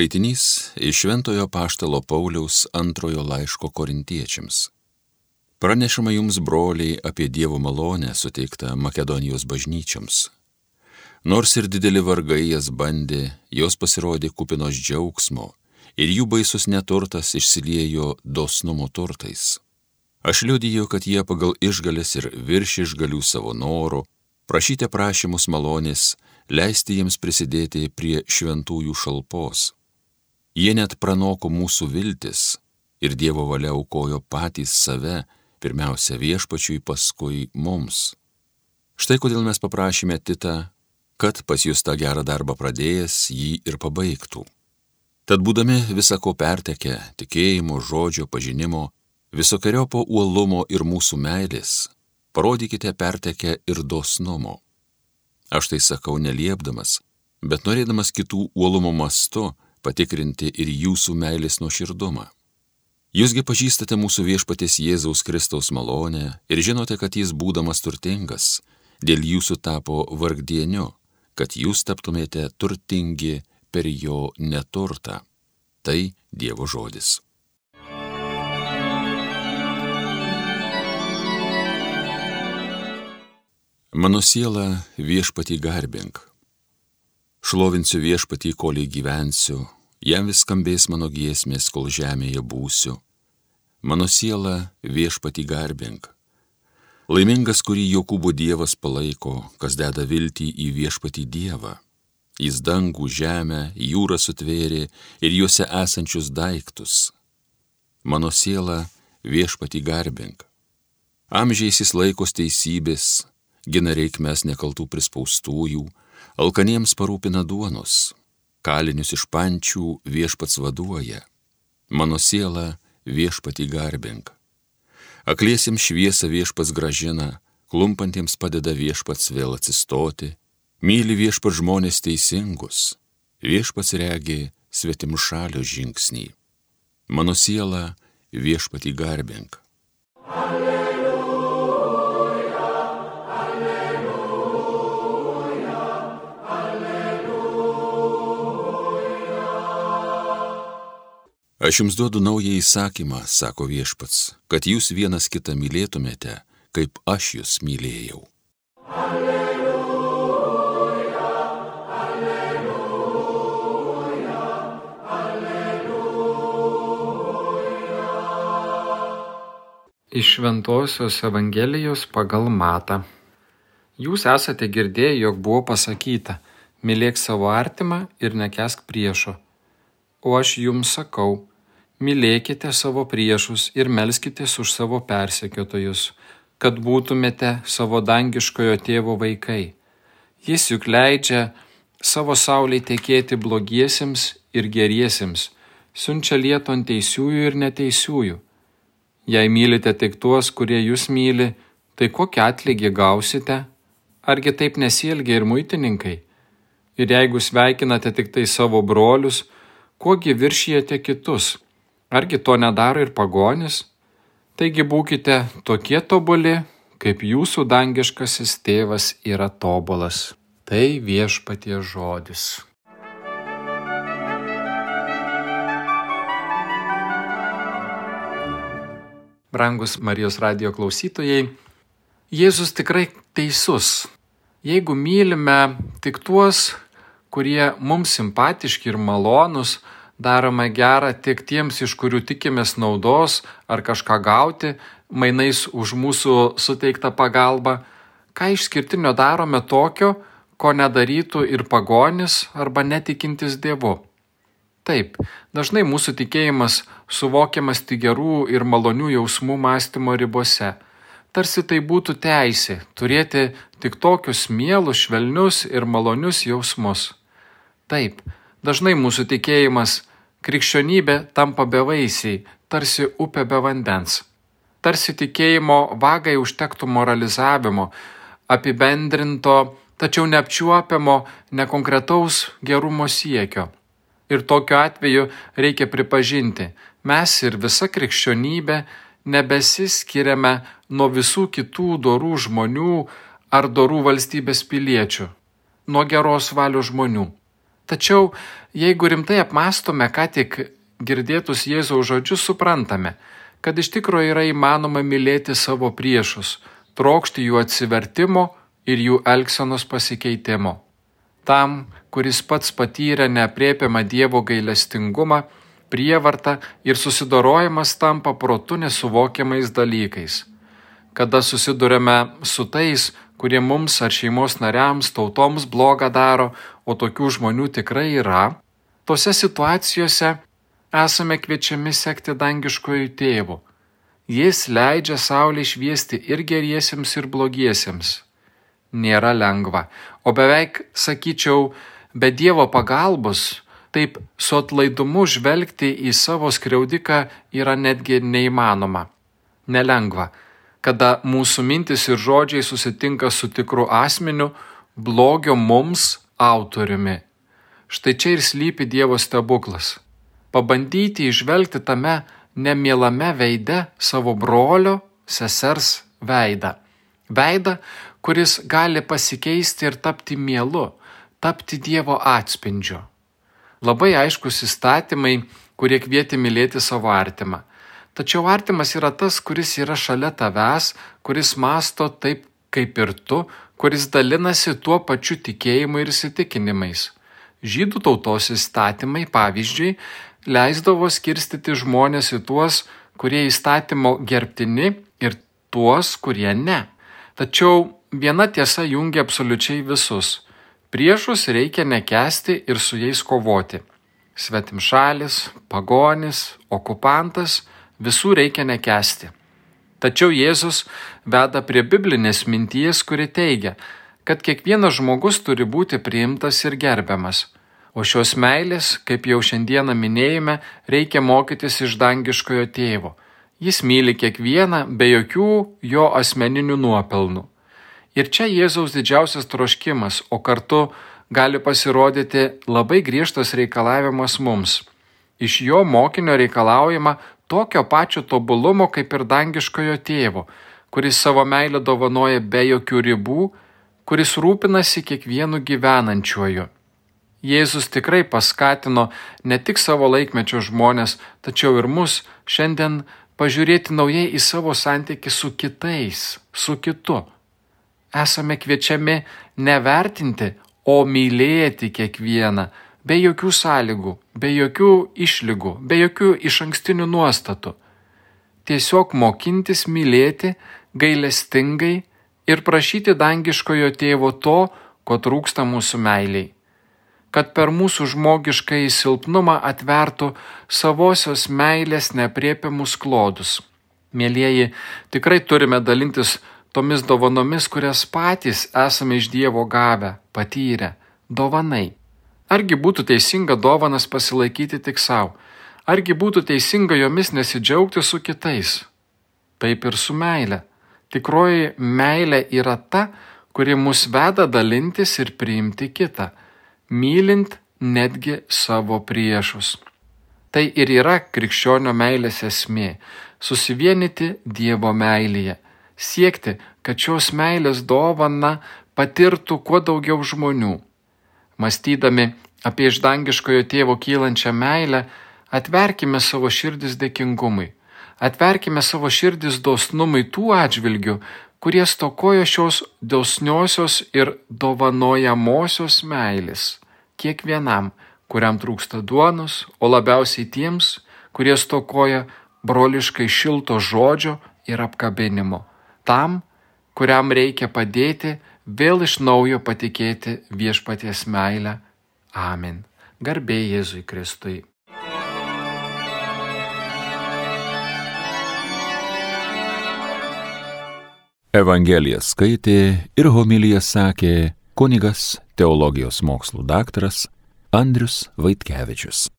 Skaitinys iš Šventojo Paštalo Pauliaus antrojo laiško korintiečiams. Pranešama jums, broliai, apie Dievo malonę suteiktą Makedonijos bažnyčiams. Nors ir dideli vargai jas bandė, jos pasirodė kupinos džiaugsmo ir jų baisus neturtas išsiliejo dosnumo turtais. Aš liudiju, kad jie pagal išgalės ir virš išgalių savo norų prašyti prašymus malonės leisti jiems prisidėti prie šventųjų šalpos. Jie net pranoko mūsų viltis ir Dievo valia aukojo patys save, pirmiausia viešpačiui, paskui mums. Štai kodėl mes paprašėme Titą, kad pas jūs tą gerą darbą pradėjęs jį ir pabaigtų. Tad būdami visako pertekę tikėjimo, žodžio, pažinimo, visokiojopo uolumo ir mūsų meilės, parodykite pertekę ir dosnumo Aš tai sakau neliepdamas, bet norėdamas kitų uolumo mastu patikrinti ir jūsų meilės nuoširdumą. Jūsgi pažįstate mūsų viešpatės Jėzaus Kristaus malonę ir žinote, kad jis būdamas turtingas, dėl jūsų tapo vargdieniu, kad jūs taptumėte turtingi per jo neturtą. Tai Dievo žodis. Mano siela viešpatį garbink. Šlovinsiu viešpatį, kol gyvensiu, jam vis skambės mano giesmės, kol žemėje būsiu. Mano siela viešpatį garbink. Laimingas, kurį Jokūbo Dievas palaiko, kas deda viltį į viešpatį Dievą. Jis dangų, žemę, jūrą sutvėrė ir juose esančius daiktus. Mano siela viešpatį garbink. Amžiais jis laikos teisybės, gina reikmes nekaltų prispaustųjų, alkaniems parūpina duonos, kalinius iš pančių viešpats vaduoja, mano siela viešpatį garbink. Akliesim šviesą viešpats gražina, klumpantiems padeda viešpats vėl atsistoti, myli viešpats žmonės teisingus, viešpats regi svetim šalio žingsnį. Mano siela viešpatį garbink. Aš jums duodu naują įsakymą, sako viešpats, kad jūs vienas kitą mylėtumėte, kaip aš jūs mylėjau. Alleluja, alleluja, alleluja. Iš Šventojios Evangelijos pagal Mata. Jūs esate girdėję, jog buvo pasakyta, mylėk savo artimą ir nekesk priešo. O aš jums sakau, mylėkite savo priešus ir melskitės už savo persekiotojus, kad būtumėte savo dangiškojo tėvo vaikai. Jis juk leidžia savo sauliai tekėti blogiesiems ir geriesiems, siunčia lietų ant teisiųjų ir neteisiųjų. Jei mylite tik tuos, kurie jūs myli, tai kokią atlygį gausite? Argi taip nesielgia ir muitininkai? Ir jeigu sveikinate tik tai savo brolius, kuogi viršijate kitus? Argi to nedaro ir pagonis? Taigi būkite tokie tobuli, kaip jūsų dangiškasis tėvas yra tobulas. Tai viešpatie žodis. Brangus Marijos radio klausytojai, Jėzus tikrai teisus. Jeigu mylime tik tuos, kurie mums simpatiški ir malonus, darome gera tik tiems, iš kurių tikimės naudos ar kažką gauti, mainais už mūsų suteiktą pagalbą, ką išskirtinio darome tokio, ko nedarytų ir pagonis arba netikintis Dievu. Taip, dažnai mūsų tikėjimas suvokiamas tik gerų ir malonių jausmų mąstymo ribose. Tarsi tai būtų teisė turėti tik tokius mielus, švelnius ir malonius jausmus. Taip, dažnai mūsų tikėjimas Krikščionybė tampa bevaisiai, tarsi upė be vandens. Tarsi tikėjimo vagai užtektų moralizavimo, apibendrinto, tačiau neapčiuopiamo, nekonkretaus gerumo siekio. Ir tokiu atveju reikia pripažinti, mes ir visa krikščionybė nebesiskiriame nuo visų kitų dorų žmonių ar dorų valstybės piliečių, nuo geros valios žmonių. Tačiau jeigu rimtai apmastome, ką tik girdėtus Jėzaus žodžius, suprantame, kad iš tikrųjų yra įmanoma mylėti savo priešus, trokšti jų atsivertimo ir jų elgsenos pasikeitimo. Tam, kuris pats patyrė neapriepiamą Dievo gailestingumą, prievartą ir susidorojimas tampa protu nesuvokiamais dalykais. Kada susidurėme su tais, kurie mums ar šeimos nariams, tautoms blogą daro, o tokių žmonių tikrai yra, tose situacijose esame kviečiami sekti dangiškojų tėvų. Jis leidžia Saulė šviesti ir geriesiems, ir blogiesiems. Nėra lengva, o beveik, sakyčiau, be Dievo pagalbos, taip su atlaidumu žvelgti į savo skriaudiką yra netgi neįmanoma. Nelengva kada mūsų mintis ir žodžiai susitinka su tikru asmeniu, blogio mums autoriumi. Štai čia ir slypi Dievo stebuklas. Pabandyti išvelgti tame nemielame veide savo brolio, sesers veidą. Veidą, kuris gali pasikeisti ir tapti mielu, tapti Dievo atspindžiu. Labai aiškus įstatymai, kurie kvieti mylėti savo artimą. Tačiau artimas yra tas, kuris yra šalia tavęs, kuris masto taip kaip ir tu, kuris dalinasi tuo pačiu tikėjimu ir įsitikinimais. Žydų tautos įstatymai, pavyzdžiui, leisdavo skirstyti žmonės į tuos, kurie įstatymo gerbtini ir tuos, kurie ne. Tačiau viena tiesa jungia absoliučiai visus. Priešus reikia nekesti ir su jais kovoti. Svetimšalis, pagonis, okupantas visų reikia nekesti. Tačiau Jėzus veda prie biblinės minties, kuri teigia, kad kiekvienas žmogus turi būti priimtas ir gerbiamas. O šios meilės, kaip jau šiandieną minėjome, reikia mokytis iš dangiškojo tėvo. Jis myli kiekvieną be jokių jo asmeninių nuopelnų. Ir čia Jėzaus didžiausias troškimas, o kartu gali pasirodyti labai griežtas reikalavimas mums. Iš jo mokinio reikalaujama tokio pačio tobulumo kaip ir dangiškojo tėvo, kuris savo meilę dovanoja be jokių ribų, kuris rūpinasi kiekvienu gyvenančiuoju. Jėzus tikrai paskatino ne tik savo laikmečio žmonės, tačiau ir mus šiandien pažiūrėti naujai į savo santykių su kitais, su kitu. Esame kviečiami nevertinti, o mylėti kiekvieną, be jokių sąlygų, be jokių išlygų, be jokių iš ankstinių nuostatų. Tiesiog mokintis mylėti gailestingai ir prašyti dangiškojo tėvo to, ko trūksta mūsų meiliai. Kad per mūsų žmogišką įsilpnumą atvertų savosios meilės nepriepiamus klodus. Mėlyjeji, tikrai turime dalintis tomis dovanomis, kurias patys esame iš Dievo gavę, patyrę, dovanai. Argi būtų teisinga dovanas pasilaikyti tik savo? Argi būtų teisinga jomis nesidžiaugti su kitais? Taip ir su meile. Tikroji meilė yra ta, kuri mus veda dalintis ir priimti kitą, mylint netgi savo priešus. Tai ir yra krikščionio meilės esmė - susivienyti Dievo meilėje, siekti, kad šios meilės dovana patirtų kuo daugiau žmonių Mąstydami apie iš dangiškojo tėvo kylančią meilę, atverkime savo širdis dėkingumui, atverkime savo širdis dosnumui tų atžvilgių, kurie stokojo šios dosniosios ir dovanojamosios meilės kiekvienam, kuriam trūksta duonos, o labiausiai tiems, kurie stokoja broliškai šilto žodžio ir apkabinimo, tam, kuriam reikia padėti vėl iš naujo patikėti viešpaties meilę. Amen. Garbė Jėzui Kristui. Evangeliją skaitė ir homiliją sakė kunigas teologijos mokslų daktaras Andrius Vaitkevičius.